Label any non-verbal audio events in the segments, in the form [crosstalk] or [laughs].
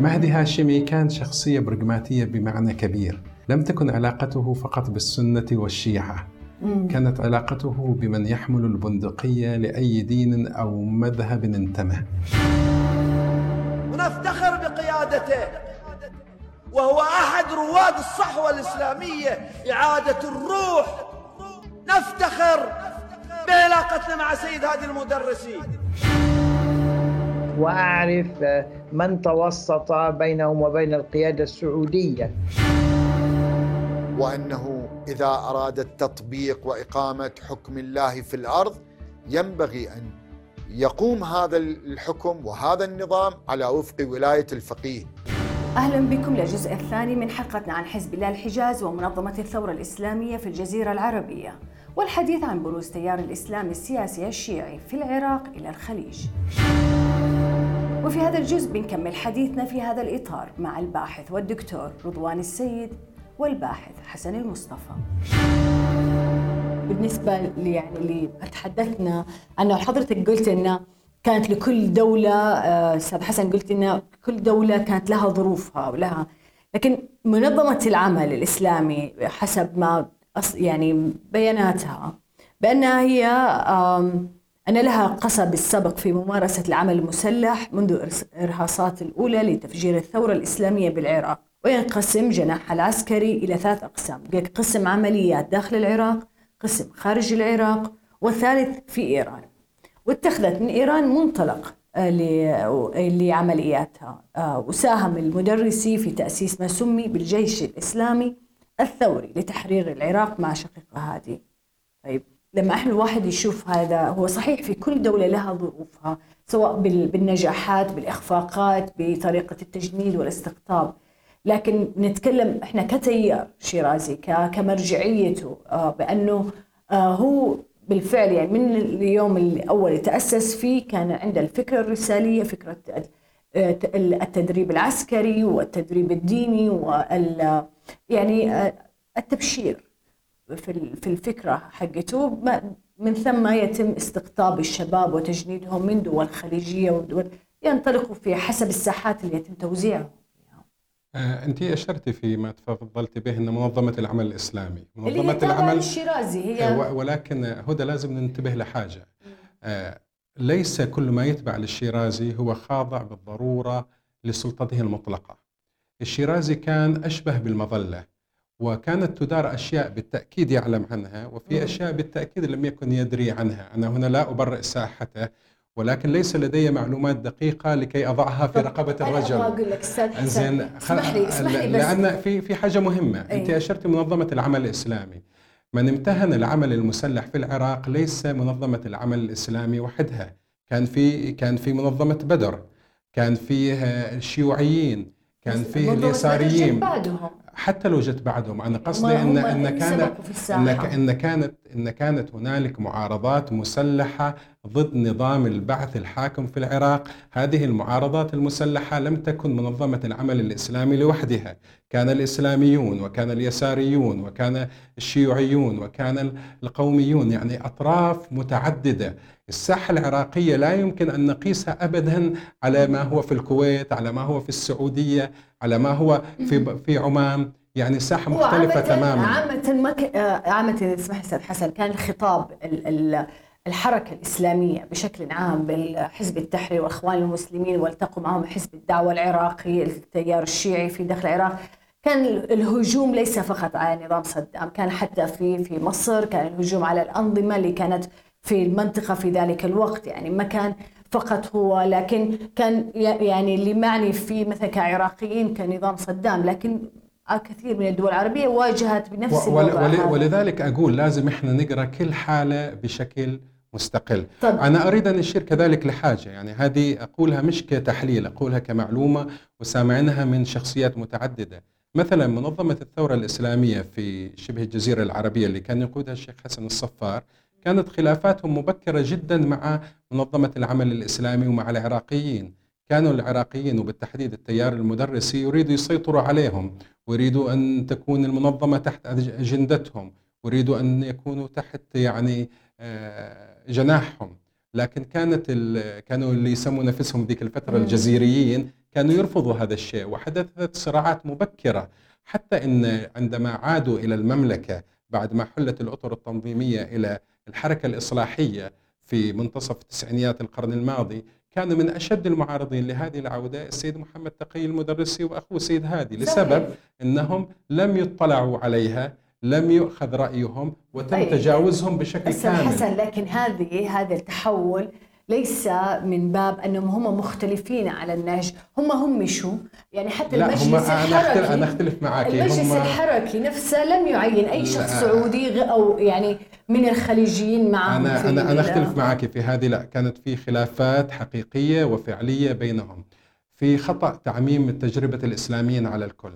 مهدي هاشمي كان شخصية برغماتية بمعنى كبير. لم تكن علاقته فقط بالسنة والشيعة. كانت علاقته بمن يحمل البندقية لأي دين أو مذهب انتمى. ونفتخر بقيادته وهو أحد رواد الصحوة الإسلامية إعادة الروح. نفتخر بعلاقتنا مع سيد هادي المدرسي. وأعرف من توسط بينهم وبين القيادة السعودية. وأنه إذا أراد التطبيق وإقامة حكم الله في الأرض ينبغي أن يقوم هذا الحكم وهذا النظام على وفق ولاية الفقيه. أهلا بكم للجزء الثاني من حلقتنا عن حزب الله الحجاز ومنظمة الثورة الإسلامية في الجزيرة العربية والحديث عن بروز تيار الإسلام السياسي الشيعي في العراق إلى الخليج. وفي هذا الجزء بنكمل حديثنا في هذا الإطار مع الباحث والدكتور رضوان السيد والباحث حسن المصطفى. بالنسبة لي يعني اللي تحدثنا عنه حضرتك قلت انه كانت لكل دولة آه، أستاذ حسن قلت إن كل دولة كانت لها ظروفها ولها. لكن منظمة العمل الإسلامي حسب ما يعني بياناتها بأنها هي أن لها قصب السبق في ممارسة العمل المسلح منذ الإرهاصات الأولى لتفجير الثورة الإسلامية بالعراق. وينقسم جناح العسكري إلى ثلاث أقسام. قسم عمليات داخل العراق قسم خارج العراق والثالث في إيران. واتخذت من إيران منطلق آه، لعملياتها. آه، وساهم المدرسي في تأسيس ما سمي بالجيش الإسلامي الثوري لتحرير العراق مع شقيقة هذه. طيب. لما إحنا الواحد يشوف هذا هو صحيح في كل دولة لها ظروفها سواء بالنجاحات بالإخفاقات بطريقة التجنيد والاستقطاب. لكن نتكلم إحنا كتيار شيرازي كمرجعيته آه، بأنه آه، هو بالفعل يعني من اليوم الأول تاسس فيه كان عنده الفكرة الرسالية فكرة آه، التدريب العسكري والتدريب الديني وال يعني التبشير. في في الفكرة حقته. من ثم يتم استقطاب الشباب وتجنيدهم من دول خليجية ودول ينطلقوا في حسب الساحات اللي يتم توزيعهم. آه، انت اشرتي فيما تفضلت به إن منظمة العمل الإسلامي منظمه اللي هي العمل الشيرازي هي آه، ولكن هدى لازم ننتبه لحاجة. آه، ليس كل ما يتبع للشيرازي هو خاضع بالضرورة لسلطته المطلقة. الشيرازي كان أشبه بالمظلة وكانت تدار أشياء بالتأكيد يعلم عنها وفي أشياء بالتأكيد لم يكن يدري عنها. أنا هنا لا أبرئ ساحته ولكن ليس لدي معلومات دقيقة لكي أضعها في رقبة الرجل. أنا أقول لك أستاذ زين اسمح لي اسمح لي بس. لأن في في حاجة مهمة. أي. أنت أشرت منظمة العمل الإسلامي. من امتهن العمل المسلح في العراق ليس منظمة العمل الإسلامي وحدها. كان في كان في منظمة بدر كان فيه الشيوعيين كان فيه اليساريين. حتى لو جت بعدهم. أنا قصدي ان إن كانت إن إن كانت إن كانت هنالك معارضات مسلحة ضد نظام البعث الحاكم في العراق. هذه المعارضات المسلحة لم تكن منظمة العمل الإسلامي لوحدها. كان الإسلاميون وكان اليساريون وكان الشيوعيون وكان القوميون يعني أطراف متعددة. الساحة العراقية لا يمكن أن نقيسها ابدا على ما هو في الكويت على ما هو في السعودية على ما هو في في عمان. يعني ساحه مختلفة عامة تماما. عامة ما ك... آه، عامة اسمح أستاذ حسن كان الخطاب ال... ال... الحركة الإسلامية بشكل عام بالحزب التحرير والإخوان المسلمين والتقوا معهم حزب الدعوة العراقي التيار الشيعي في داخل العراق كان الهجوم ليس فقط على نظام صدام كان حتى في في مصر كان الهجوم على الأنظمة اللي كانت في المنطقة في ذلك الوقت يعني ما كان فقط هو لكن كان يعني اللي معني فيه مثلا كعراقيين كنظام صدام لكن كثير من الدول العربية واجهت بنفس الوضع ولذلك أقول لازم إحنا نقرأ كل حالة بشكل مستقل طب. أنا أريد أن أشير كذلك لحاجة يعني هذه أقولها مش كتحليل أقولها كمعلومة وسامعنها من شخصيات متعددة مثلا منظمة الثورة الإسلامية في شبه الجزيرة العربية اللي كان يقودها الشيخ حسن الصفار كانت خلافاتهم مبكرة جدا مع منظمة العمل الإسلامي ومع العراقيين. كانوا العراقيين وبالتحديد التيار المدرسي يريدوا يسيطروا عليهم ويريدوا أن تكون المنظمة تحت أجندتهم ويريدوا أن يكونوا تحت يعني آه، جناحهم. لكن كانت كانوا اللي يسموا نفسهم ذيك الفترة الجزيريين كانوا يرفضوا هذا الشيء وحدثت صراعات مبكرة. حتى أن عندما عادوا إلى المملكة بعد ما حلت الأطر التنظيمية إلى الحركة الإصلاحية في منتصف تسعينيات القرن الماضي كان من أشد المعارضين لهذه العودة السيد محمد تقي المدرسي وأخوه السيد هادي لسبب أنهم لم يطلعوا عليها لم يؤخذ رأيهم وتم طيب. تجاوزهم بشكل كامل حسن لكن هذه هذا التحول ليس من باب أنهم هم مختلفين على النهج. هم هم شو؟ يعني حتى لا المجلس هم الحركي أنا أختلف معك. المجلس هم الحركي نفسه لم يعين أي شخص سعودي أو يعني من الخليجيين معهم أنا أنا أنا أختلف معك في هذه. لا كانت في خلافات حقيقية وفعلية بينهم. في خطأ تعميم تجربه الإسلاميين على الكل.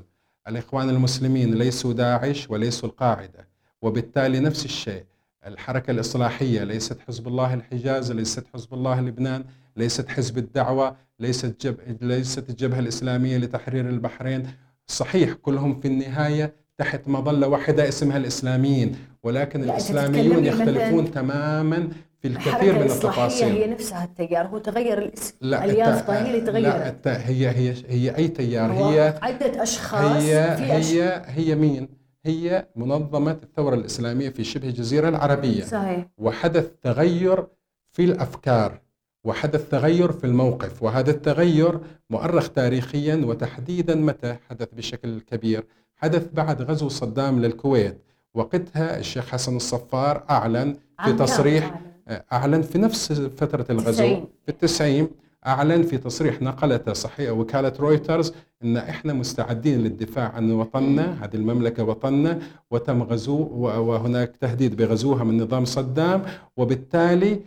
الإخوان المسلمين ليسوا داعش وليسوا القاعدة وبالتالي نفس الشيء. الحركة الإصلاحية ليست حزب الله الحجاز ليست حزب الله لبنان ليست حزب الدعوة ليست, جب... ليست الجبهة الإسلامية لتحرير البحرين. صحيح كلهم في النهاية تحت مظلة واحدة اسمها الإسلاميين ولكن الإسلاميون يختلفون تماما في الكثير من التفاصيل. هي نفسها التيار هو تغير الاسم لا اليافطة هي اللي تغيرت لا هي هي هي أي تيار؟ هي عدة أشخاص هي في هي هي مين؟ هي منظمة الثورة الإسلامية في شبه الجزيرة العربية. صحيح. وحدث تغير في الأفكار وحدث تغير في الموقف وهذا التغير مؤرخ تاريخيا وتحديدا متى حدث بشكل كبير. حدث بعد غزو صدام للكويت وقتها الشيخ حسن الصفار أعلن في تصريح أعلن. في نفس فترة الغزو في التسعين أعلن في تصريح نقلته صحيح وكالة رويترز أن إحنا مستعدين للدفاع عن وطننا هذه المملكة وطننا وتم غزو وهناك تهديد بغزوها من نظام صدام وبالتالي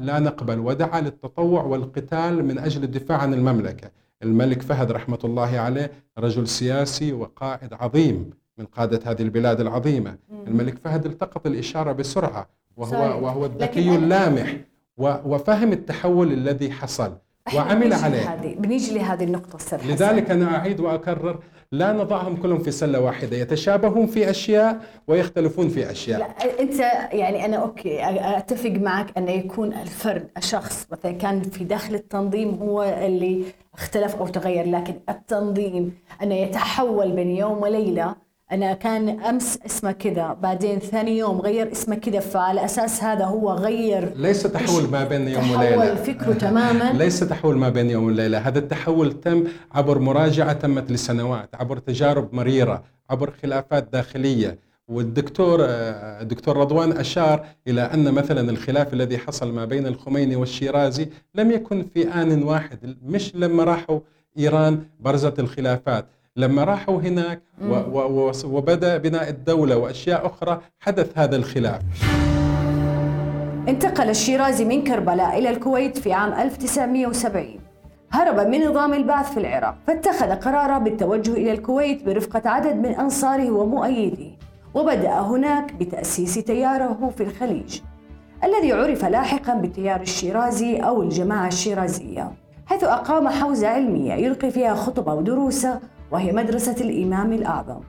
لا نقبل ودعا للتطوع والقتال من أجل الدفاع عن المملكة. الملك فهد رحمة الله عليه رجل سياسي وقائد عظيم من قادة هذه البلاد العظيمة. الملك فهد التقط الإشارة بسرعة وهو, وهو الذكي اللامح وفهم التحول الذي حصل. وعمل عليه. هذه بنيجي لهذه النقطة أستاذ لذلك أنا أعيد وأكرر لا نضعهم كلهم في سلة واحدة يتشابهون في أشياء ويختلفون في أشياء. لا أنت يعني أنا أوكي أتفق معك أن يكون الفرد الشخص مثلا كان في داخل التنظيم هو اللي اختلف أو تغير لكن التنظيم أنه يتحول بين يوم وليلة أنا كان أمس اسمه كذا بعدين ثاني يوم غير اسمه كذا فعلى أساس هذا هو غير ليس تحول ما بين يوم وليلة. تحول فكره تماما. [laughs] ليس تحول ما بين يوم وليلة. هذا التحول تم عبر مراجعة تمت لسنوات عبر تجارب مريرة عبر خلافات داخلية. والدكتور الدكتور رضوان أشار إلى أن مثلا الخلاف الذي حصل ما بين الخميني والشيرازي لم يكن في آن واحد مش لما راحوا إيران برزت الخلافات. لما راحوا هناك وبدأ بناء الدولة وأشياء أخرى حدث هذا الخلاف. انتقل الشيرازي من كربلاء إلى الكويت في عام 1970 هرب من نظام البعث في العراق فاتخذ قرارا بالتوجه إلى الكويت برفقة عدد من أنصاره ومؤيديه وبدأ هناك بتأسيس تياره في الخليج الذي عرف لاحقا بالتيار الشيرازي أو الجماعة الشيرازية حيث أقام حوزة علمية يلقي فيها خطبة ودروسه وهي مدرسة الإمام الأعظم.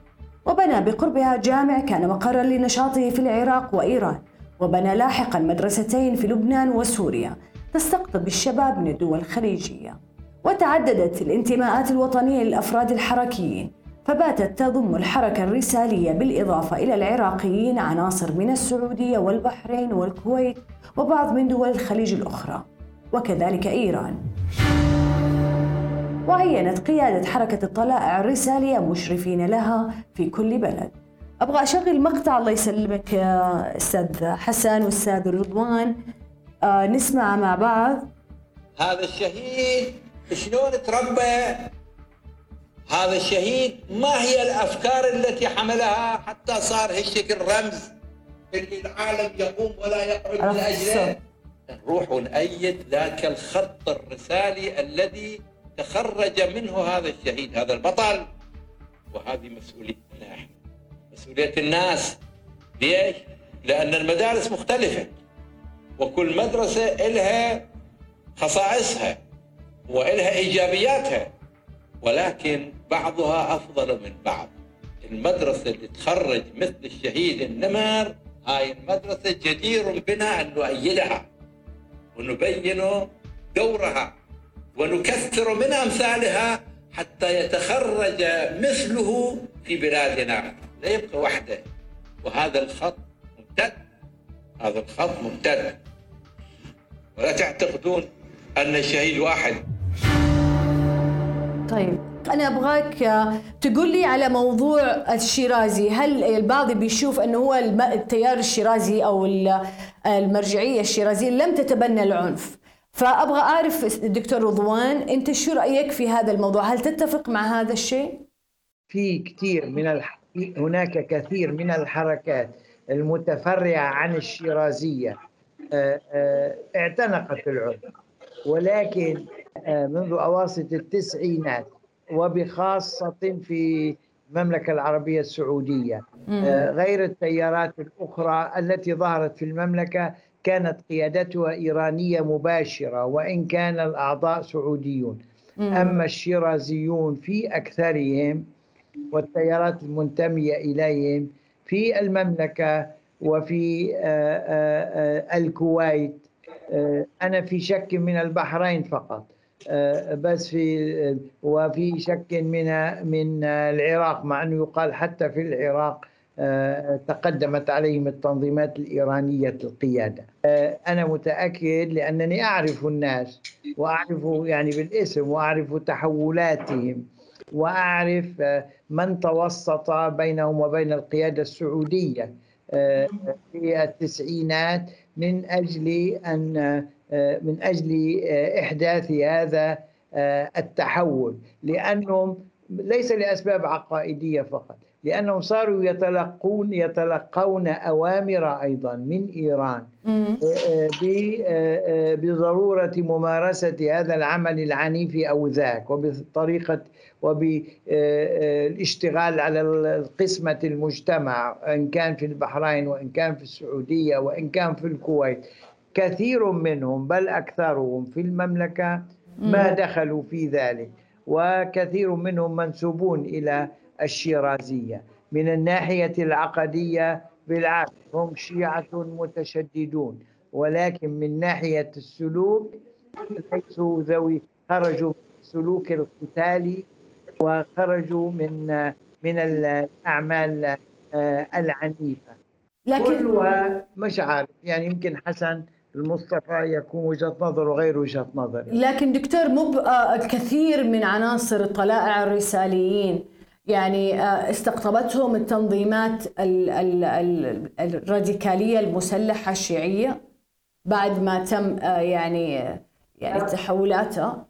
وبنى بقربها جامع كان مقرا لنشاطه في العراق وإيران. وبنى لاحقا مدرستين في لبنان وسوريا تستقطب الشباب من الدول الخليجية. وتعددت الانتماءات الوطنية للأفراد الحركيين فباتت تضم الحركة الرسالية بالإضافة إلى العراقيين عناصر من السعودية والبحرين والكويت وبعض من دول الخليج الأخرى. وكذلك إيران. وعينت قيادة حركة الطلائع الرسالية مشرفين لها في كل بلد. أبغى أشغل مقطع الله يسلمك يا أستاذ حسن وأستاذ رضوان. آه نسمع مع بعض. هذا الشهيد شلون تربى؟ هذا الشهيد ما هي الأفكار التي حملها حتى صار هالشكل رمز اللي العالم يقوم ولا يقعد من أجله؟ نروح ونأيد ذاك الخط الرسالي الذي تخرج منه هذا الشهيد هذا البطل. وهذه مسؤوليتنا إحنا مسؤولية الناس ليش؟ لأن المدارس مختلفة. وكل مدرسة إلها خصائصها وإلها إيجابياتها. ولكن بعضها أفضل من بعض. المدرسة اللي تخرج مثل الشهيد النمر هاي المدرسة جدير بنا أن نؤيدها ونبين دورها. ونكثر من أمثالها حتى يتخرج مثله في بلادنا. لا يبقى وحده. وهذا الخط ممتد. هذا الخط ممتد. ولا تعتقدون أن الشهيد واحد. طيب أنا أبغاك تقول لي على موضوع الشيرازي. هل البعض بيشوف أنه هو التيار الشيرازي أو المرجعية الشيرازية لم تتبنى العنف؟ فأبغى أعرف دكتور رضوان أنت شو رأيك في هذا الموضوع؟ هل تتفق مع هذا الشيء؟ في كثير من الح... هناك كثير من الحركات المتفرعة عن الشيرازية. آه، آه، اعتنقت العنف ولكن آه، منذ أواسط التسعينات وبخاصة في المملكة العربية السعودية غير التيارات الأخرى التي ظهرت في المملكة كانت قيادتها إيرانية مباشرة وإن كان الأعضاء سعوديون. أما الشيرازيون في أكثرهم والتيارات المنتمية إليهم في المملكة وفي آه، آه، آه، الكويت أنا في شك من البحرين فقط بس في وفي شك من من العراق مع أنه يقال حتى في العراق تقدمت عليهم التنظيمات الإيرانية القيادة أنا متأكد لأنني أعرف الناس وأعرف يعني بالاسم وأعرف تحولاتهم وأعرف من توسط بينهم وبين القيادة السعودية في التسعينات من أجل أن من أجل إحداث هذا التحول. لأنهم ليس لأسباب عقائدية فقط. لأنهم صاروا يتلقون يتلقون أوامر أيضا من إيران. آه، آه، آه، بضرورة ممارسة هذا العمل العنيف أو ذاك وبطريقة وبالاشتغال على قسمة المجتمع إن كان في البحرين وإن كان في السعودية وإن كان في الكويت. كثير منهم بل أكثرهم في المملكة ما دخلوا في ذلك. وكثير منهم منسوبون إلى الشيرازية من الناحية العقدية بالعكس هم شيعة متشددون ولكن من ناحية السلوك ليسوا ذوي خرجوا من السلوك القتالي وخرجوا من من الأعمال آه، العنيفة. لكن كلها مش عارف يعني يمكن حسن المصطفى يكون وجهة نظره غير وجهة نظري لكن دكتور مو آه، كثير من عناصر الطلائع الرساليين يعني آه، استقطبتهم التنظيمات الراديكالية المسلحة الشيعية بعد ما تم آه، يعني يعني تحولاتها.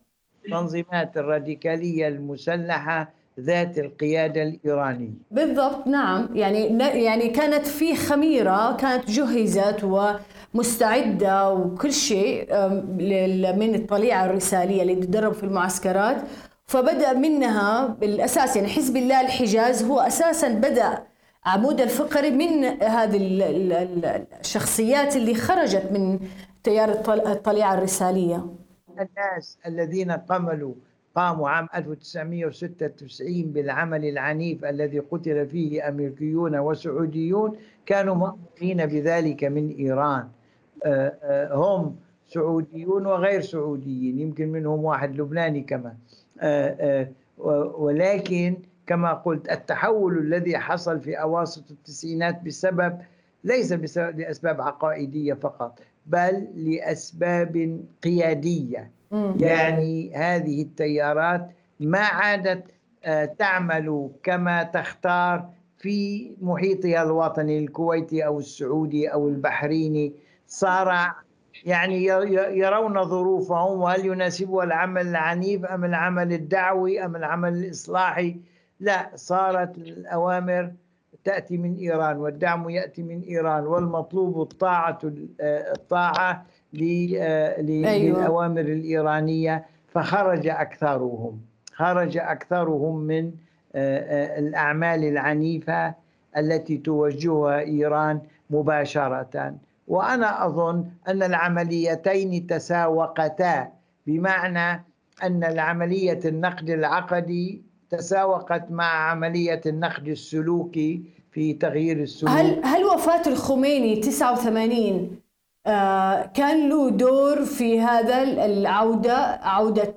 تنظيمات الراديكالية المسلحة ذات القيادة الإيرانية. بالضبط نعم. يعني يعني كانت في خميرة كانت جهزت ومستعدة وكل شيء من الطليعة الرسالية اللي تدرب في المعسكرات. فبدأ منها بالأساس يعني حزب الله الحجاز هو أساسا بدأ عمود الفقري من هذه الشخصيات اللي خرجت من تيار الطليعة الرسالية. الناس الذين قملوا قاموا عام 1996 بالعمل العنيف الذي قتل فيه أمريكيون وسعوديون كانوا مؤمنين بذلك من إيران. آه، آه، هم سعوديون وغير سعوديين يمكن منهم واحد لبناني كمان. ولكن كما قلت التحول الذي حصل في أواسط التسعينات بسبب ليس بسبب لأسباب عقائدية فقط بل لأسباب قيادية. يعني هذه التيارات ما عادت آه، تعمل كما تختار في محيطها الوطني الكويتي أو السعودي أو البحريني. صار يعني يرون ظروفهم وهل يناسبها العمل العنيف أم العمل الدعوي أم العمل الإصلاحي لا صارت الأوامر تأتي من إيران والدعم يأتي من إيران والمطلوب الطاعة الطاعة أيوة. للأوامر الإيرانية فخرج أكثرهم خرج أكثرهم من الأعمال العنيفة التي توجهها إيران مباشرة وأنا أظن أن العمليتين تساوقتا بمعنى أن العملية النقد العقدي تساوقت مع عملية النقد السلوكي في تغيير السلوك. هل هل وفاة الخميني 89 آه، كان له دور في هذا العودة عودة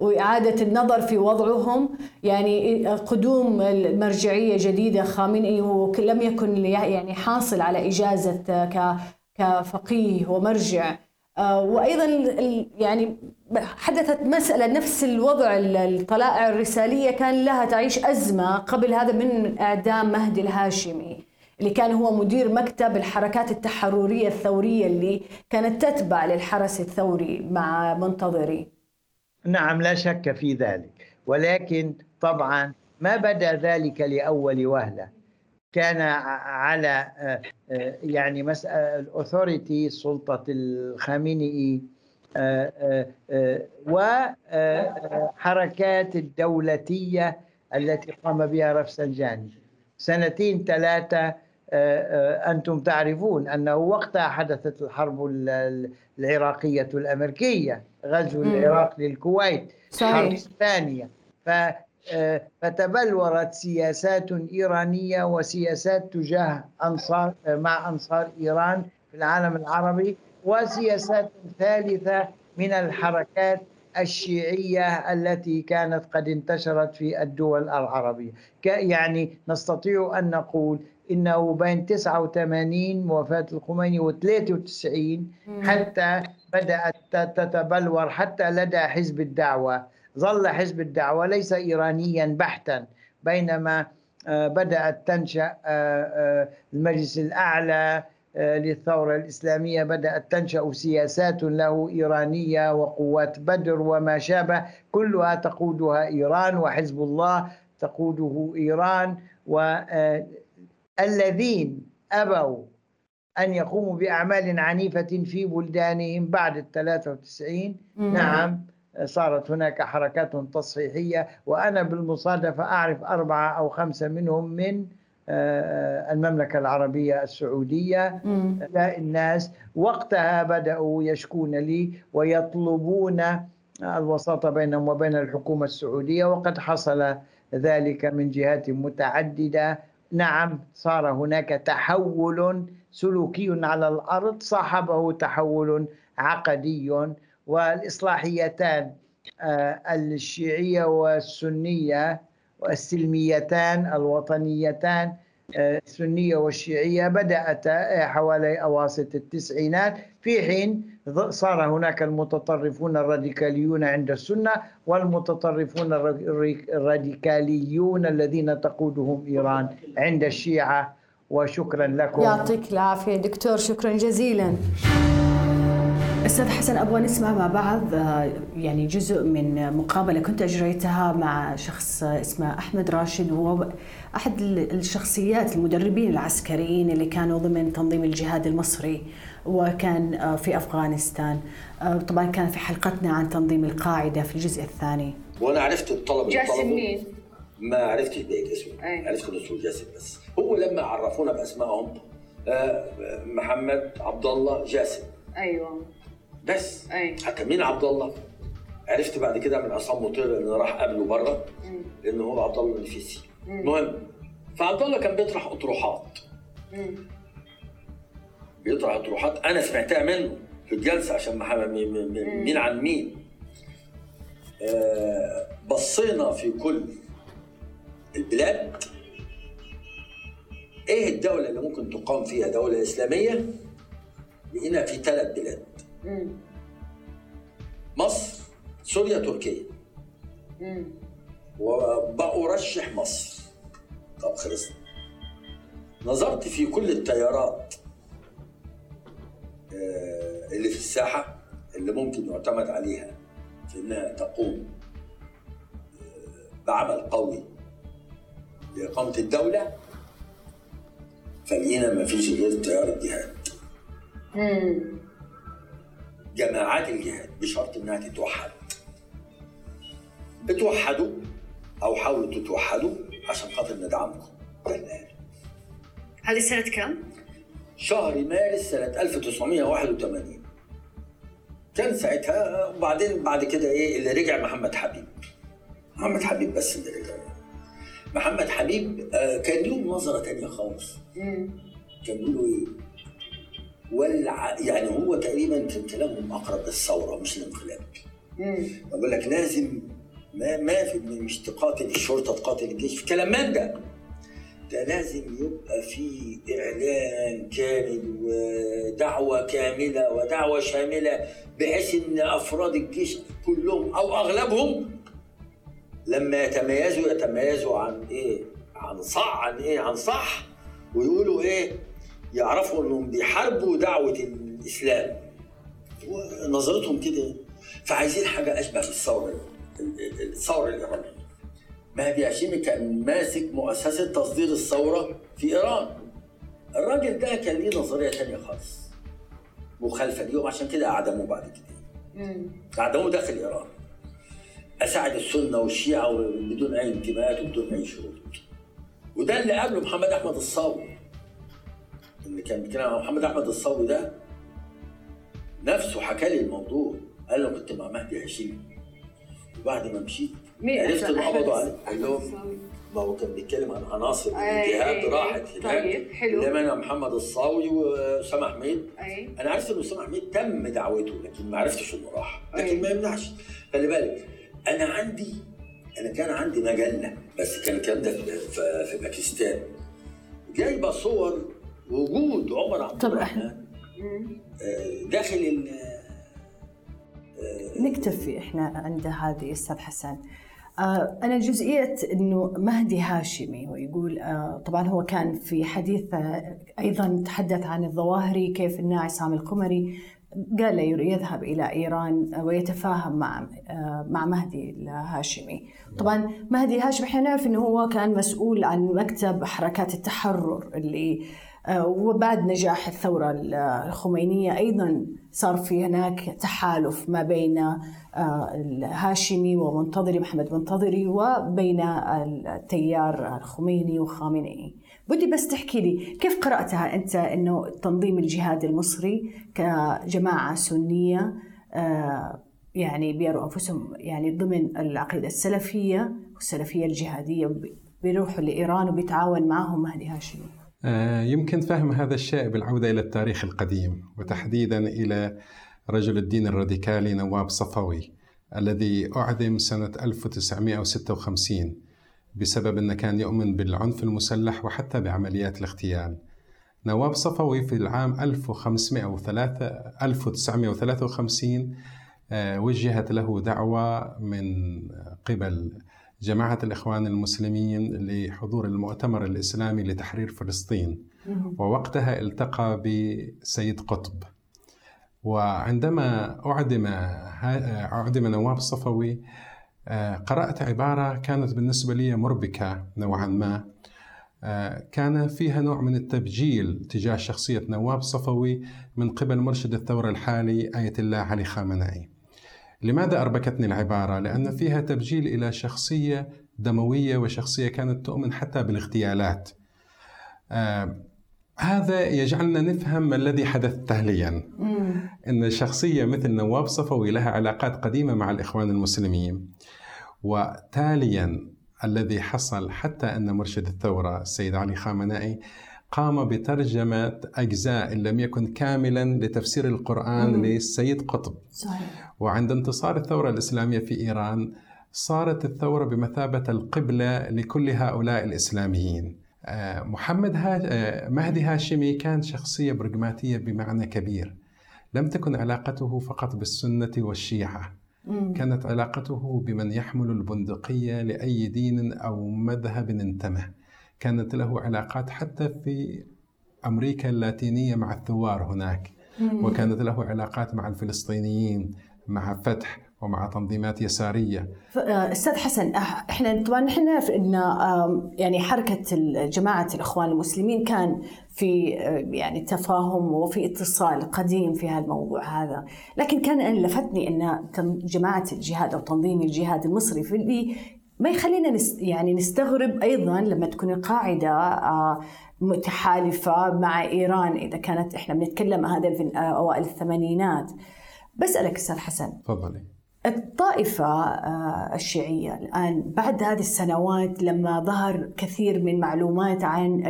وإعادة النظر في وضعهم. يعني قدوم المرجعية جديدة خامنئي هو لم يكن يعني حاصل على إجازة كفقيه ومرجع. آه، وأيضا يعني حدثت مسألة نفس الوضع الطلائع الرسالية كان لها تعيش أزمة قبل هذا من إعدام مهدي الهاشمي. اللي كان هو مدير مكتب الحركات التحررية الثورية اللي كانت تتبع للحرس الثوري مع منتظري. نعم لا شك في ذلك. ولكن طبعا ما بدأ ذلك لأول وهلة. كان على آه، آه، يعني مسألة الأثوريتي سلطة الخامنئي آه، وحركات الدولتية التي قام بها رفسنجاني. سنتين ثلاثة أنتم تعرفون أنه وقتها حدثت الحرب العراقية الأمريكية غزو العراق للكويت. الحرب الثانية فتبلورت سياسات إيرانية وسياسات تجاه أنصار مع أنصار إيران في العالم العربي وسياسات ثالثة من الحركات الشيعية التي كانت قد انتشرت في الدول العربية. يعني نستطيع أن نقول إنه بين 89 وفاة الخميني و 93 حتى بدأت تتبلور حتى لدى حزب الدعوة. ظل حزب الدعوة ليس إيرانيا بحتا بينما آه، بدأت تنشأ آه، آه، المجلس الأعلى للثورة الإسلامية بدأت تنشأ سياسات له إيرانية وقوات بدر وما شابه. كلها تقودها إيران وحزب الله تقوده إيران والذين أبوا أن يقوموا بأعمال عنيفة في بلدانهم بعد الثلاثة وتسعين نعم صارت هناك حركات تصحيحية وأنا بالمصادفة أعرف أربعة أو خمسة منهم من آه، المملكة العربية السعودية. لا الناس وقتها بدأوا يشكون لي ويطلبون الوساطة بينهم وبين الحكومة السعودية وقد حصل ذلك من جهات متعددة نعم صار هناك تحول سلوكي على الأرض صاحبه تحول عقدي والإصلاحيتان آه، الشيعية والسنية والسلميتان الوطنيتان آه، السنية والشيعية بدأت حوالي أواسط التسعينات في حين صار هناك المتطرفون الراديكاليون عند السنة والمتطرفون الراديكاليون الذين تقودهم إيران عند الشيعة. وشكرا لكم. يعطيك العافية دكتور شكرا جزيلا. أستاذ حسن أبغى نسمع مع بعض آه، يعني جزء من مقابلة كنت أجريتها مع شخص اسمه أحمد راشد. وهو أحد الشخصيات المدربين العسكريين اللي كانوا ضمن تنظيم الجهاد المصري وكان آه، في أفغانستان. آه، طبعا كان في حلقتنا عن تنظيم القاعدة في الجزء الثاني. وأنا عرفت الطلب جاسم مين؟ ما عرفتش بقيت اسمه. أيه. عرفت انه جاسم بس. هو لما عرفونا بأسمائهم محمد عبد الله جاسم. أيوه. بس. أي. حتى مين عبد الله عرفت بعد كده من عصام مطير انه راح قابله بره لأنه هو عبد الله النفيسي. المهم فعبد الله كان بيطرح أطروحات. بيطرح أطروحات. أنا سمعتها منه في الجلسة عشان محمد مين عن مين. آه بصينا في كل البلاد. إيه الدولة اللي ممكن تقام فيها؟ دولة إسلامية. لقينا في ثلاث بلاد. مصر سوريا تركيا. وبأرشح مصر. طب خلصنا نظرت في كل التيارات آه، اللي في الساحة اللي ممكن يعتمد عليها في إنها تقوم آه، بعمل قوي لإقامة الدولة. فلقينا ما فيش غير تيار الجهاد. جماعات الجهاد بشرط إنها تتوحد. اتوحدوا أو حاولوا تتوحدوا عشان خاطر ندعمكم. هذه سنة كم؟ شهر مارس سنة 1981 كان ساعتها وبعدين بعد كده إيه اللي رجع محمد حبيب. محمد حبيب بس اللي رجع. محمد حبيب آه، كان لهم نظرة تانية خالص. كان بيقولوا إيه؟ والع... يعني هو تقريبا كان كلامهم أقرب للثورة مش الانقلاب بقول لك لازم ما ما في مش تقاتل الشرطه تقاتل الجيش في كلام من ده ده لازم يبقى في إعلان كامل ودعوة كاملة ودعوة شاملة بحيث إن أفراد الجيش كلهم أو أغلبهم لما يتميزوا يتميزوا عن إيه؟ عن صح عن إيه؟ عن صح ويقولوا إيه؟ يعرفوا انهم بيحاربوا دعوة الإسلام. ونظرتهم كده. فعايزين حاجة أشبه بالثوره الثورة الإيرانية. مهدي هاشمي كان ماسك مؤسسة تصدير الثورة في إيران. الراجل ده كان ليه نظرية ثانية خالص. مخالفة ليهم عشان كده أعدموه بعد كده. أعدموه داخل إيران. أساعد السنة والشيعة بدون أي انتماءات وبدون أي شروط. وده اللي قابله محمد أحمد الصاوي اللي كان بيتكلم عن محمد أحمد الصاوي ده نفسه حكى لي الموضوع. قال له كنت مع مهدي هاشمي. وبعد ما مشيت عرفت إنه قبضوا عليه قال لهم ما هو كان بيتكلم عن عناصر الجهاد راحت هناك. طيب حلو. اللي منها محمد الصاوي واسامه حميد أنا عرفت ان اسامه حميد تم دعوته لكن ما عرفتش إنه راح. لكن. ما يمنعش. خلي بالك أنا عندي أنا كان عندي مجلة بس كان الكلام ده في باكستان. جايبة صور وجود عمر عبد طب الرحمن آه، داخل ال نكتفي إحنا عند هذه أستاذ حسن. آه، أنا جزئية أنه مهدي هاشمي ويقول آه، طبعا هو كان في حديث آه، أيضا تحدث عن الظواهري كيف أن عصام القمري قال يذهب إلى إيران ويتفاهم مع آه، مع مهدي الهاشمي. طبعا مهدي الهاشمي إحنا نعرف أنه هو كان مسؤول عن مكتب حركات التحرر اللي آه، وبعد نجاح الثورة الخمينية أيضا صار في هناك تحالف ما بين آه، الهاشمي ومنتظري محمد منتظري وبين التيار الخميني وخامنئي. بدي بس تحكي لي كيف قرأتها أنت أنه تنظيم الجهاد المصري كجماعة سنية آه، يعني بيروا أنفسهم يعني ضمن العقيدة السلفية والسلفية الجهادية بيروحوا لإيران وبيتعاون معهم مهدي هاشمي؟ آه، يمكن فهم هذا الشيء بالعودة إلى التاريخ القديم وتحديدا إلى رجل الدين الراديكالي نواب صفوي الذي أعدم سنة 1956 بسبب أنه كان يؤمن بالعنف المسلح وحتى بعمليات الاغتيال. نواب صفوي في العام 1503 1953 آه، وجهت له دعوة من قبل جماعة الإخوان المسلمين لحضور المؤتمر الإسلامي لتحرير فلسطين. ووقتها التقى بسيد قطب. وعندما أعدم أعدم نواب صفوي آه، قرأت عبارة كانت بالنسبة لي مربكة نوعا ما. آه، كان فيها نوع من التبجيل تجاه شخصية نواب صفوي من قبل مرشد الثورة الحالي آية الله علي خامنئي. لماذا أربكتني العبارة؟ لأن فيها تبجيل إلى شخصية دموية وشخصية كانت تؤمن حتى بالاغتيالات. آه هذا يجعلنا نفهم ما الذي حدث تاليا أن شخصية مثل نواب صفوي لها علاقات قديمة مع الإخوان المسلمين. وتاليا الذي حصل حتى أن مرشد الثورة السيد علي خامنئي قام بترجمة أجزاء إن لم يكن كاملا لتفسير القرآن مم. للسيد قطب. صحيح. وعند انتصار الثورة الإسلامية في إيران صارت الثورة بمثابة القبلة لكل هؤلاء الإسلاميين. آه، محمد ها... آه، مهدي هاشمي كان شخصية برغماتية بمعنى كبير. لم تكن علاقته فقط بالسنة والشيعة. مم. كانت علاقته بمن يحمل البندقية لأي دين أو مذهب انتمى. كانت له علاقات حتى في أمريكا اللاتينية مع الثوار هناك. وكانت له علاقات مع الفلسطينيين مع فتح ومع تنظيمات يسارية. آه، أستاذ حسن إحنا طبعا إن آم، يعني حركة ال- جماعة الإخوان المسلمين كان في آه، يعني تفاهم وفي اتصال قديم في هذا الموضوع هذا، لكن كان أنا لفتني إن تن- جماعة الجهاد أو تنظيم الجهاد المصري في اللي ما يخلينا نس يعني نستغرب أيضا لما تكون القاعدة آه، متحالفة مع إيران إذا كانت إحنا بنتكلم هذا في آه، أوائل الثمانينات. بسألك أستاذ حسن. تفضلي. الطائفة آه، الشيعية الآن بعد هذه السنوات لما ظهر كثير من معلومات عن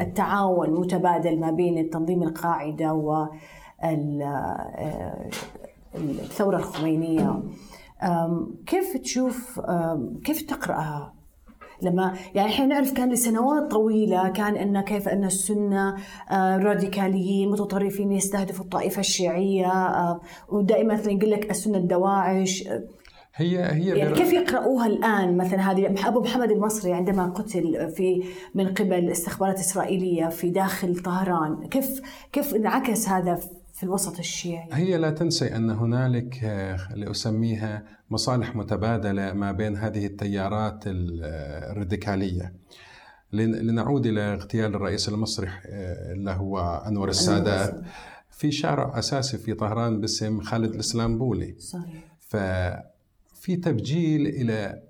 التعاون المتبادل ما بين التنظيم القاعدة والثورة الخمينية. كيف تشوف كيف تقرأها؟ لما يعني إحنا نعرف كان لسنوات طويلة كان إن كيف إن السنة راديكاليين متطرفين يستهدفوا الطائفة الشيعية ودائما مثلا يقول لك السنة الدواعش. هي هي يعني كيف يقرأوها الآن؟ مثلا هذه أبو محمد المصري عندما قتل في من قبل استخبارات إسرائيلية في داخل طهران كيف كيف انعكس هذا في الوسط الشيعي. هي لا تنسي أن هنالك لأسميها مصالح متبادلة ما بين هذه التيارات الراديكالية. لنعود إلى اغتيال الرئيس المصري اللي هو أنور السادات في شارع أساسي في طهران باسم خالد الإسلامبولي. صحيح. ففي تبجيل إلى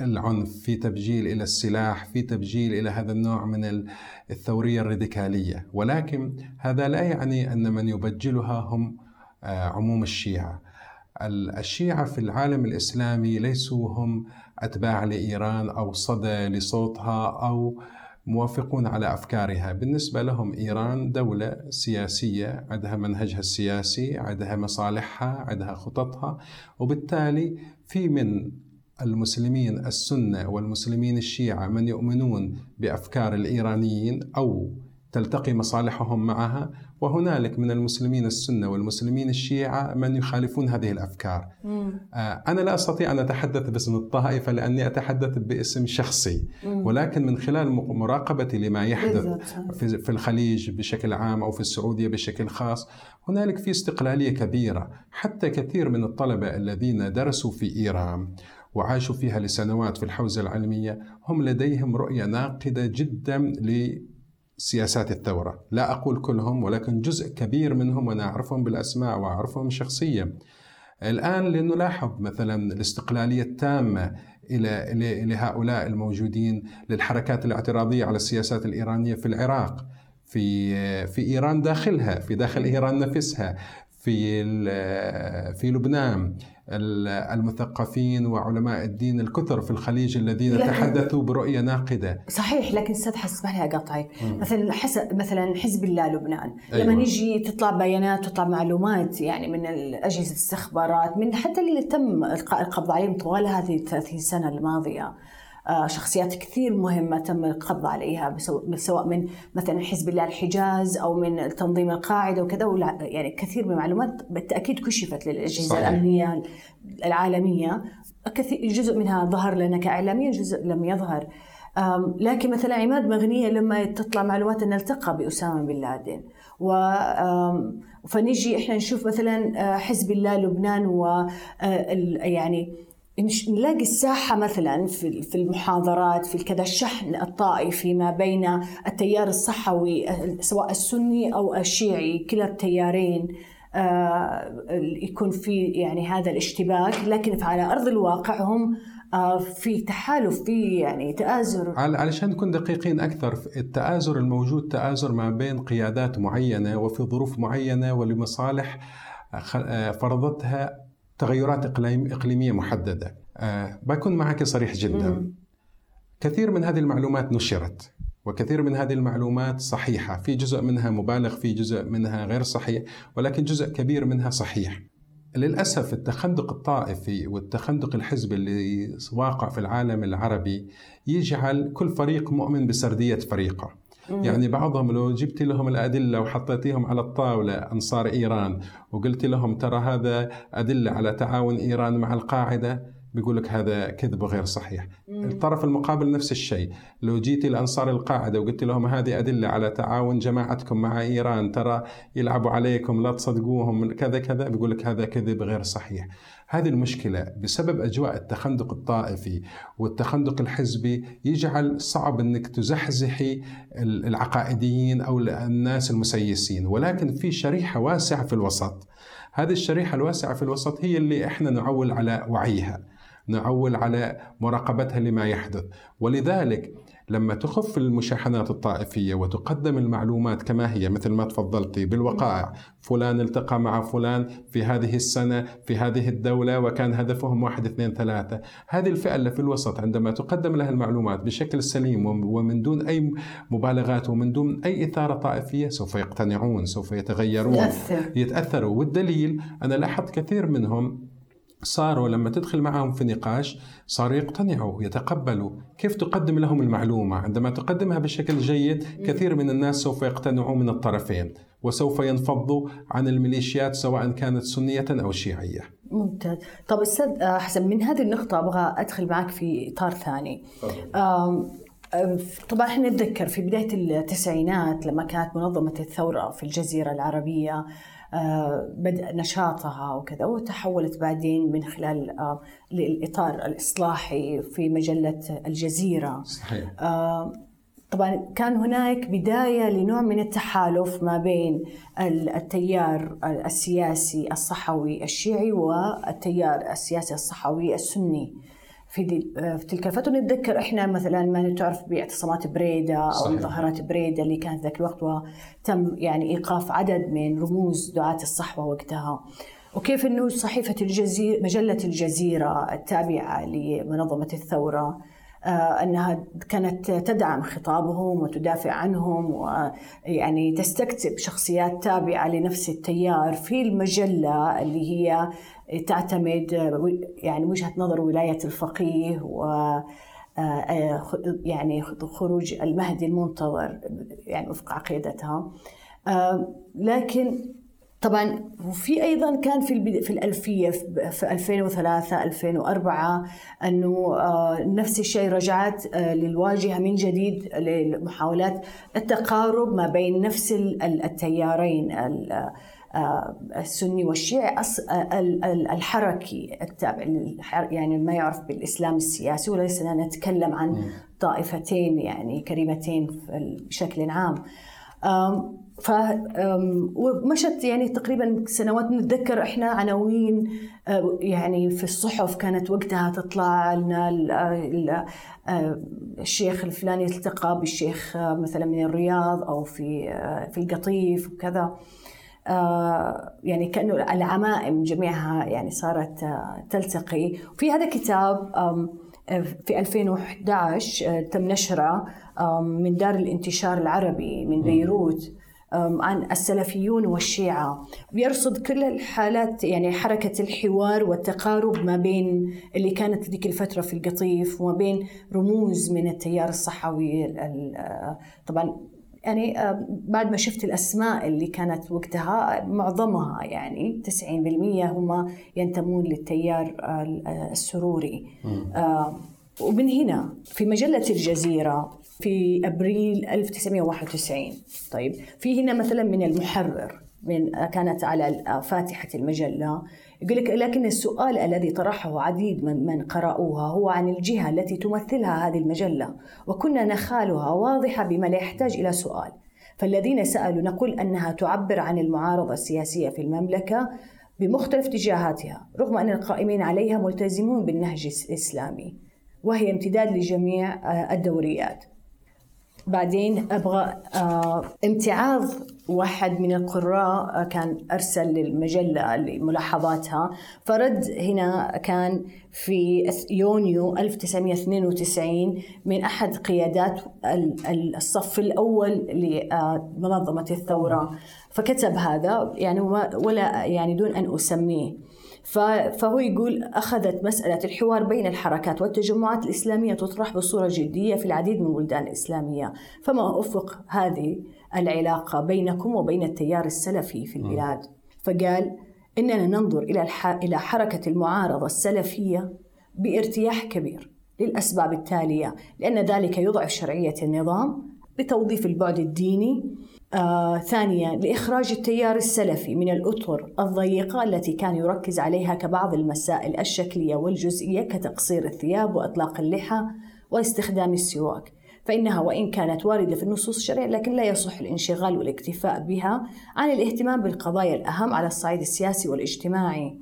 العنف في تبجيل إلى السلاح في تبجيل إلى هذا النوع من الثورية الراديكالية. ولكن هذا لا يعني أن من يبجلها هم آه، عموم الشيعة. الشيعة في العالم الإسلامي ليسوا هم أتباع لإيران أو صدى لصوتها أو موافقون على أفكارها، بالنسبة لهم إيران دولة سياسية عندها منهجها السياسي، عندها مصالحها، عندها خططها، وبالتالي في من المسلمين السنة والمسلمين الشيعة من يؤمنون بأفكار الإيرانيين أو تلتقي مصالحهم معها وهنالك من المسلمين السنة والمسلمين الشيعة من يخالفون هذه الأفكار مم. آه، أنا لا أستطيع أن أتحدث باسم الطائفة لأني أتحدث باسم شخصي مم. ولكن من خلال مراقبتي لما يحدث في الخليج بشكل عام أو في السعودية بشكل خاص هنالك في استقلالية كبيرة حتى كثير من الطلبة الذين درسوا في إيران وعاشوا فيها لسنوات في الحوزة العلمية هم لديهم رؤية ناقدة جدا لسياسات الثورة. لا أقول كلهم ولكن جزء كبير منهم وأنا أعرفهم بالأسماء وأعرفهم شخصيا. الآن لنلاحظ مثلا الاستقلالية التامة إلى إلى هؤلاء الموجودين للحركات الاعتراضية على السياسات الإيرانية في العراق في في إيران داخلها في داخل إيران نفسها في في لبنان المثقفين وعلماء الدين الكثر في الخليج الذين تحدثوا برؤية ناقدة. صحيح لكن أستاذ اسمح لي أقاطعك. مثلا حسب مثلا حزب الله لبنان أيوة. لما نجي تطلع بيانات تطلع معلومات يعني من اجهزه الاستخبارات من حتى اللي تم إلقاء القبض عليهم طوال هذه 30 سنة الماضية آه، شخصيات كثير مهمة تم القبض عليها سواء من مثلا حزب الله الحجاز أو من تنظيم القاعدة وكذا يعني كثير من المعلومات بالتأكيد كشفت للأجهزة صحيح. الأمنية العالمية. كثير جزء منها ظهر لنا كإعلاميين جزء لم يظهر. لكن مثلا عماد مغنية لما تطلع معلومات أنه التقى بأسامة بن لادن. و فنجي إحنا نشوف مثلا آه، حزب الله لبنان و آه، يعني نلاقي الساحة مثلا في المحاضرات في كذا الشحن الطائفي ما بين التيار الصحوي سواء السني أو الشيعي كلا التيارين آه، يكون في يعني هذا الاشتباك. لكن على أرض الواقع هم آه، في تحالف في يعني تآزر. علشان نكون دقيقين أكثر التآزر الموجود تآزر ما بين قيادات معينة وفي ظروف معينة ولمصالح آه، فرضتها تغيرات إقليمية محددة. أه بكون معك صريح جدا. كثير من هذه المعلومات نشرت وكثير من هذه المعلومات صحيحة. في جزء منها مبالغ في جزء منها غير صحيح ولكن جزء كبير منها صحيح. للأسف التخندق الطائفي والتخندق الحزبي اللي واقع في العالم العربي يجعل كل فريق مؤمن بسردية فريقه. يعني بعضهم لو جبت لهم الأدلة وحطيتيهم على الطاولة أنصار إيران وقلت لهم ترى هذا أدلة على تعاون إيران مع القاعدة بيقول لك هذا كذب وغير صحيح. مم. الطرف المقابل نفس الشيء. لو جيتي لأنصار القاعدة وقلت لهم هذه أدلة على تعاون جماعتكم مع إيران ترى يلعبوا عليكم لا تصدقوهم كذا كذا بيقول لك هذا كذب غير صحيح. هذه المشكلة بسبب أجواء التخندق الطائفي والتخندق الحزبي يجعل صعب أنك تزحزحي العقائديين أو الناس المسيسين ولكن في شريحة واسعة في الوسط. هذه الشريحة الواسعة في الوسط هي اللي إحنا نعول على وعيها نعول على مراقبتها لما يحدث. ولذلك لما تخف المشاحنات الطائفية وتقدم المعلومات كما هي مثل ما تفضلتي بالوقائع فلان التقى مع فلان في هذه السنة في هذه الدولة وكان هدفهم واحد اثنين ثلاثة هذه الفئة اللي في الوسط عندما تقدم لها المعلومات بشكل سليم ومن دون أي مبالغات ومن دون أي إثارة طائفية سوف يقتنعون سوف يتغيرون يتأثر. يتأثروا والدليل أنا لاحظت كثير منهم صاروا لما تدخل معهم في نقاش صاروا يقتنعوا يتقبلوا كيف تقدم لهم المعلومة؟ عندما تقدمها بشكل جيد كثير من الناس سوف يقتنعوا من الطرفين وسوف ينفضوا عن الميليشيات سواء كانت سنية أو شيعية. ممتاز. طب أستاذ حسن من هذه النقطة أبغى أدخل معك في إطار ثاني. طبعا إحنا نتذكر في بداية التسعينات لما كانت منظمة الثورة في الجزيرة العربية بدء نشاطها وكذا وتحولت بعدين من خلال آه، للإطار الإصلاحي في مجلة الجزيرة صحيح. آه، طبعا كان هناك بداية لنوع من التحالف ما بين التيار السياسي الصحوي الشيعي والتيار السياسي الصحوي السني في, في تلك الفترة نتذكر إحنا مثلا ما تعرف باعتصامات بريدة أو مظاهرات بريدة اللي كانت ذاك الوقت وتم يعني إيقاف عدد من رموز دعاة الصحوة وقتها. وكيف إنه صحيفة الجزيرة مجلة الجزيرة التابعة لمنظمة الثورة آه، إنها كانت تدعم خطابهم وتدافع عنهم ويعني تستكتب شخصيات تابعة لنفس التيار في المجلة اللي هي تعتمد يعني وجهة نظر ولاية الفقيه و آه، يعني خروج المهدي المنتظر يعني وفق عقيدتها آه، لكن طبعا وفي أيضا كان في في الألفية في 2003 2004 أنه آه، نفس الشيء رجعت للواجهة من جديد لمحاولات التقارب ما بين نفس التيارين السني والشيعي آه، الحركي التابع يعني ما يعرف بالإسلام السياسي وليسنا نتكلم عن طائفتين يعني كريمتين بشكل عام. ف ومشت يعني تقريبا سنوات. نتذكر إحنا عناوين آه، يعني في الصحف كانت وقتها تطلع لنا الشيخ الفلاني التقى بالشيخ مثلا من الرياض أو في في القطيف وكذا. آه، يعني كأنه العمائم جميعها يعني صارت آه، تلتقي. وفي هذا كتاب في 2011 آه، تم نشره من دار الانتشار العربي من بيروت عن السلفيون والشيعة. بيرصد كل الحالات يعني حركة الحوار والتقارب ما بين اللي كانت ذيك الفترة في القطيف وما بين رموز من التيار الصحوي طبعا يعني آه، بعد ما شفت الأسماء اللي كانت وقتها معظمها يعني 90% هم ينتمون للتيار آه، السروري. آه، ومن هنا في مجلة الجزيرة في أبريل 1991 طيب في هنا مثلا من المحرر من كانت على فاتحة المجلة يقول لك لكن السؤال الذي طرحه عديد من من قرأوها هو عن الجهة التي تمثلها هذه المجلة وكنا نخالها واضحة بما لا يحتاج إلى سؤال. فالذين سألوا نقول أنها تعبر عن المعارضة السياسية في المملكة بمختلف اتجاهاتها رغم أن القائمين عليها ملتزمون بالنهج الإسلامي وهي امتداد لجميع آه، الدوريات. بعدين أبغى آه، امتعاض واحد من القراء آه، كان أرسل للمجلة لملاحظاتها. فرد هنا كان في يونيو 1992 من أحد قيادات الصف الأول لمنظمه الثورة. فكتب هذا يعني ولا يعني دون أن أسميه. فهو يقول أخذت مسألة الحوار بين الحركات والتجمعات الإسلامية تطرح بصورة جدية في العديد من البلدان الإسلامية. فما أفق هذه العلاقة بينكم وبين التيار السلفي في البلاد؟ فقال إننا ننظر إلى إلى حركة المعارضة السلفية بارتياح كبير للأسباب التالية لأن ذلك يضعف شرعية النظام بتوظيف البعد الديني آه، ثانيا لإخراج التيار السلفي من الأطر الضيقة التي كان يركز عليها كبعض المسائل الشكلية والجزئية كتقصير الثياب وإطلاق اللحى واستخدام السواك. فإنها وإن كانت واردة في النصوص الشرعية لكن لا يصح الانشغال والاكتفاء بها عن الاهتمام بالقضايا الأهم على الصعيد السياسي والاجتماعي.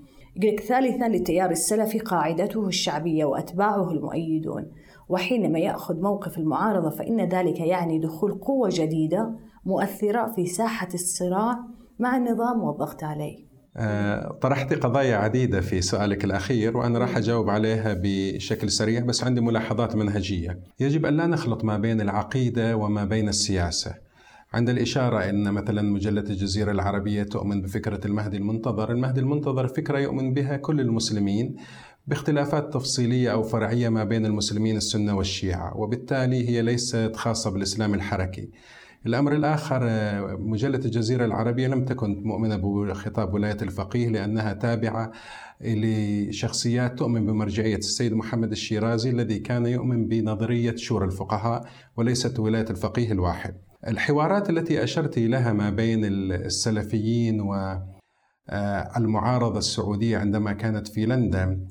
ثالثا للتيار السلفي قاعدته الشعبية وأتباعه المؤيدون. وحينما يأخذ موقف المعارضة فإن ذلك يعني دخول قوة جديدة مؤثرة في ساحة الصراع مع النظام والضغط عليه. آه، طرحت قضايا عديدة في سؤالك الأخير وأنا راح أجاوب عليها بشكل سريع بس عندي ملاحظات منهجية. يجب أن لا نخلط ما بين العقيدة وما بين السياسة. عند الإشارة أن مثلا مجلة الجزيرة العربية تؤمن بفكرة المهدي المنتظر المهدي المنتظر فكرة يؤمن بها كل المسلمين باختلافات تفصيلية أو فرعية ما بين المسلمين السنة والشيعة وبالتالي هي ليست خاصة بالإسلام الحركي. الأمر الآخر مجلة الجزيرة العربية لم تكن مؤمنة بخطاب ولاية الفقيه لأنها تابعة لشخصيات تؤمن بمرجعية السيد محمد الشيرازي الذي كان يؤمن بنظرية شورى الفقهاء وليست ولاية الفقيه الواحد. الحوارات التي أشرت لها ما بين السلفيين والمعارضة السعودية عندما كانت في لندن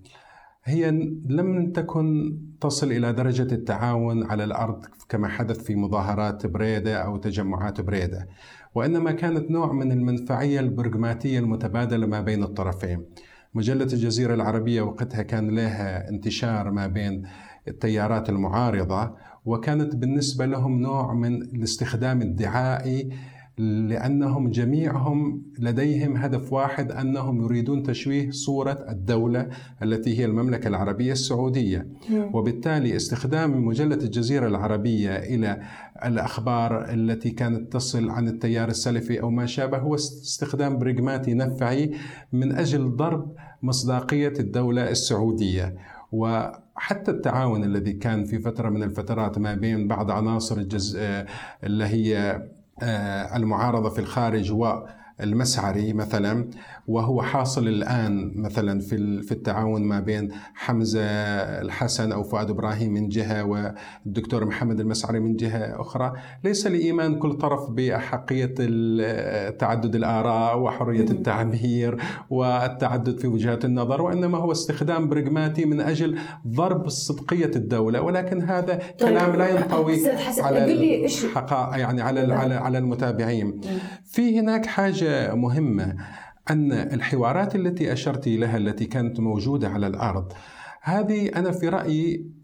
هي لم تكن تصل إلى درجة التعاون على الأرض كما حدث في مظاهرات بريدة أو تجمعات بريدة وإنما كانت نوع من المنفعية البرغماتية المتبادلة ما بين الطرفين. مجلة الجزيرة العربية وقتها كان لها انتشار ما بين التيارات المعارضة وكانت بالنسبة لهم نوع من الاستخدام الدعائي لأنهم جميعهم لديهم هدف واحد أنهم يريدون تشويه صورة الدولة التي هي المملكة العربية السعودية. وبالتالي استخدام مجلة الجزيرة العربية إلى الأخبار التي كانت تصل عن التيار السلفي أو ما شابه هو استخدام برغماتي نفعي من أجل ضرب مصداقية الدولة السعودية. وحتى التعاون الذي كان في فترة من الفترات ما بين بعض عناصر الجزء اللي هي آه، المعارضة في الخارج والمسعري مثلا وهو حاصل الآن مثلا في في التعاون ما بين حمزة الحسن أو فؤاد إبراهيم من جهة والدكتور محمد المسعري من جهة أخرى، ليس لإيمان كل طرف بأحقية تعدد الآراء وحرية التعبير والتعدد في وجهات النظر وإنما هو استخدام برغماتي من أجل ضرب صدقية الدولة. ولكن هذا طيب. كلام لا ينطوي على الحقائق يعني على على على المتابعين. في هناك حاجة مهمة. أن الحوارات التي أشرت لها التي كانت موجودة على الأرض هذه أنا في رأيي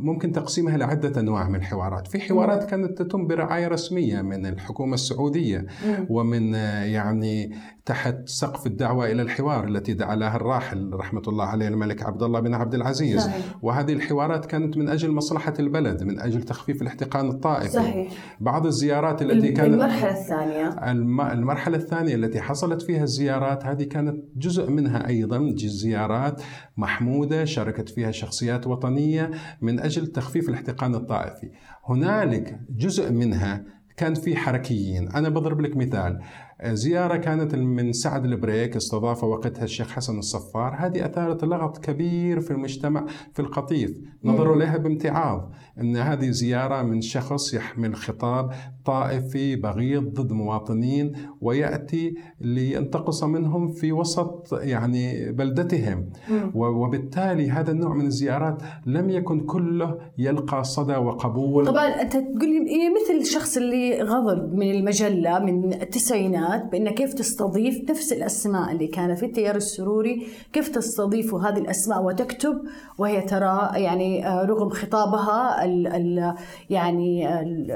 ممكن تقسيمها لعدة أنواع من الحوارات. في حوارات كانت تتم برعاية رسمية من الحكومة السعودية ومن يعني تحت سقف الدعوة إلى الحوار التي دعا لها الراحل رحمة الله عليه الملك عبد الله بن عبد العزيز. صحيح. وهذه الحوارات كانت من أجل مصلحة البلد من أجل تخفيف الاحتقان الطائفي. صحيح. بعض الزيارات التي كانت المرحلة الثانية. المرحلة الثانية التي حصلت فيها الزيارات هذه كانت جزء منها أيضا زيارات محمودة شاركت فيها شخصيات وطنية من أجل تخفيف الاحتقان الطائفي. هنالك جزء منها كان في حركيين. أنا بضرب لك مثال. زيارة كانت من سعد البريك استضاف وقتها الشيخ حسن الصفار. هذه أثارت لغط كبير في المجتمع في القطيف. نظروا لها بامتعاض. أن هذه زيارة من شخص يحمل خطاب طائفي بغيض ضد مواطنين ويأتي لينتقص منهم في وسط يعني بلدتهم. وبالتالي هذا النوع من الزيارات لم يكن كله يلقى صدى وقبول. طبعا أنت تقول لي إيه مثل الشخص اللي غضب من المجلة من التسعينات؟ البيانات بأن كيف تستضيف نفس الأسماء اللي كانت في التيار السروري كيف تستضيف هذه الأسماء وتكتب وهي ترى يعني آه، رغم خطابها ال ال يعني ال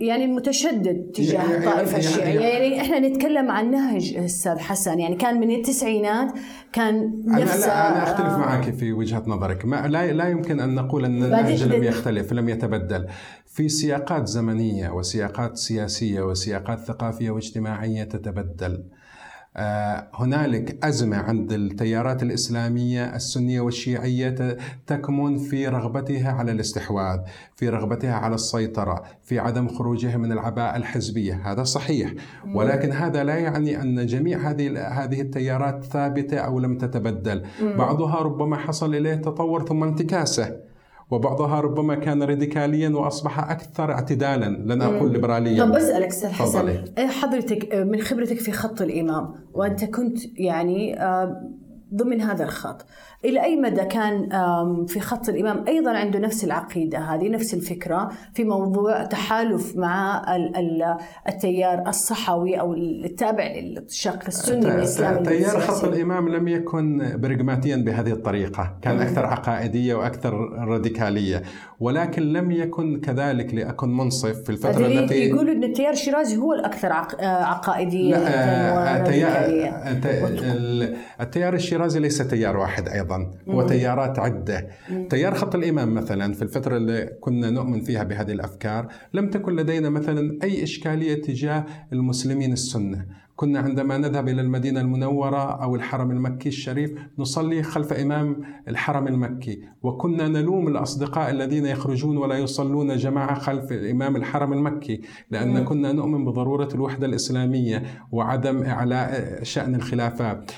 يعني المتشدد تجاه يعني الطائفة الشيعية يعني إحنا نتكلم عن نهج أستاذ حسن يعني كان من التسعينات كان نفس أنا, أنا أختلف آه معك في وجهة نظرك. ما لا لا يمكن أن نقول أن النهج لم يختلف لم يتبدل. في سياقات زمنية وسياقات سياسية وسياقات ثقافية واجتماعية تتبدل. آه، هنالك أزمة عند التيارات الإسلامية السنية والشيعية تكمن في رغبتها على الاستحواذ في رغبتها على السيطرة في عدم خروجها من العباءة الحزبية. هذا صحيح. ولكن هذا لا يعني أن جميع هذه هذه التيارات ثابتة أو لم تتبدل. بعضها ربما حصل إليه تطور ثم انتكاسة. وبعضها ربما كان راديكاليا وأصبح أكثر اعتدالا لن أقول ليبراليا. طب أسألك أستاذ حسن. إيه حضرتك من خبرتك في خط الإمام وأنت كنت يعني ضمن هذا الخط. إلى أي مدى كان في خط الإمام أيضا عنده نفس العقيدة هذه نفس الفكرة في موضوع تحالف مع التيار الصحوي أو التابع للشق السني الإسلامي تيار خط الإمام لم يكن برغماتيا بهذه الطريقة. كان أكثر عقائدية وأكثر راديكالية. ولكن لم يكن كذلك لأكن منصف في الفترة التي يقولوا أن التيار الشيرازي هو الأكثر عقائدية لا التيار الشيرازي ليس تيار واحد أيضا هو تيارات عدة. تيار خط الإمام مثلا في الفترة اللي كنا نؤمن فيها بهذه الأفكار لم تكن لدينا مثلا أي إشكالية تجاه المسلمين السنة. كنا عندما نذهب إلى المدينة المنورة أو الحرم المكي الشريف نصلي خلف إمام الحرم المكي. وكنا نلوم الأصدقاء الذين يخرجون ولا يصلون جماعة خلف إمام الحرم المكي لأن كنا نؤمن بضرورة الوحدة الإسلامية وعدم إعلاء شأن الخلافات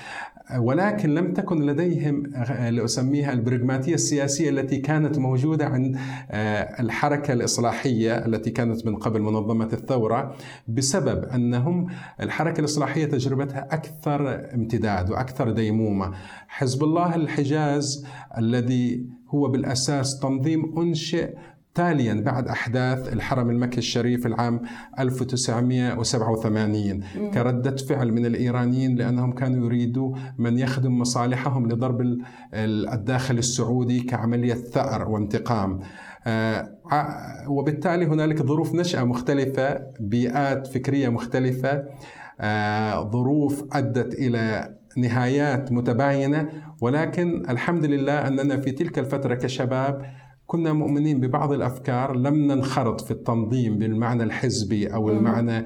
ولكن لم تكن لديهم لأسميها البرغماتية السياسية التي كانت موجودة عند آه، الحركة الإصلاحية التي كانت من قبل منظمة الثورة بسبب أنهم الحركة الإصلاحية تجربتها أكثر امتداد وأكثر ديمومة. حزب الله الحجاز الذي هو بالأساس تنظيم أنشئ تاليا بعد أحداث الحرم المكي الشريف العام 1987 كردة فعل من الإيرانيين لأنهم كانوا يريدوا من يخدم مصالحهم لضرب الداخل السعودي كعملية ثأر وانتقام. آه، وبالتالي هنالك ظروف نشأة مختلفة بيئات فكرية مختلفة. آه، ظروف أدت إلى نهايات متباينة. ولكن الحمد لله أننا في تلك الفترة كشباب كنا مؤمنين ببعض الأفكار لم ننخرط في التنظيم بالمعنى الحزبي أو المعنى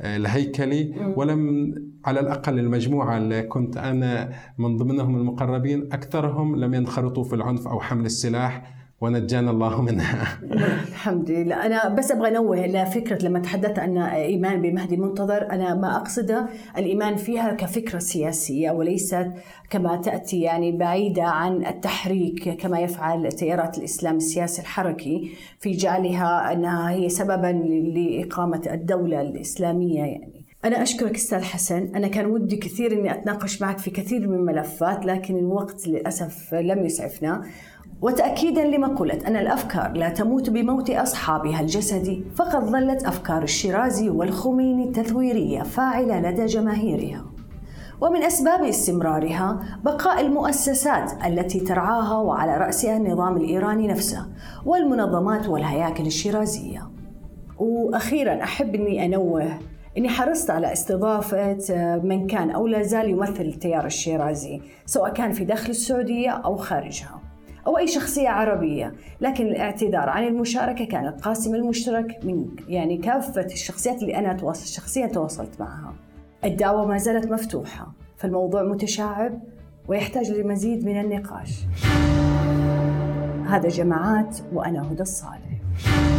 آه، الهيكلي ولم على الأقل المجموعة اللي كنت أنا من ضمنهم المقربين أكثرهم لم ينخرطوا في العنف أو حمل السلاح. ونجانا الله منها. الحمد لله. أنا بس أبغى أنوه لفكرة لما تحدثت عن إيمان بمهدي منتظر أنا ما أقصده الإيمان فيها كفكرة سياسية وليست كما تأتي يعني بعيدة عن التحريك كما يفعل تيارات الإسلام السياسي الحركي في جعلها أنها هي سببا لإقامة الدولة الإسلامية يعني. أنا أشكرك أستاذ حسن، أنا كان ودي كثير إني أتناقش معك في كثير من الملفات لكن الوقت للأسف لم يسعفنا، وتأكيدا لمقولة أن الأفكار لا تموت بموت أصحابها الجسدي فقد ظلت أفكار الشيرازي والخميني التثويرية فاعلة لدى جماهيرها ومن أسباب استمرارها بقاء المؤسسات التي ترعاها وعلى رأسها النظام الإيراني نفسه والمنظمات والهياكل الشيرازية وأخيرا أحب أني أنوه إني حرصت على استضافة من كان أو لا زال يمثل التيار الشيرازي سواء كان في داخل السعودية أو خارجها. أو أي شخصية عربية. لكن الاعتذار عن المشاركة كان القاسم المشترك من يعني كافة الشخصيات اللي أنا تواصل شخصيا تواصلت معها. الدعوة ما زالت مفتوحة فالموضوع متشعب ويحتاج لمزيد من النقاش. هذا جماعات وأنا هدى الصالح.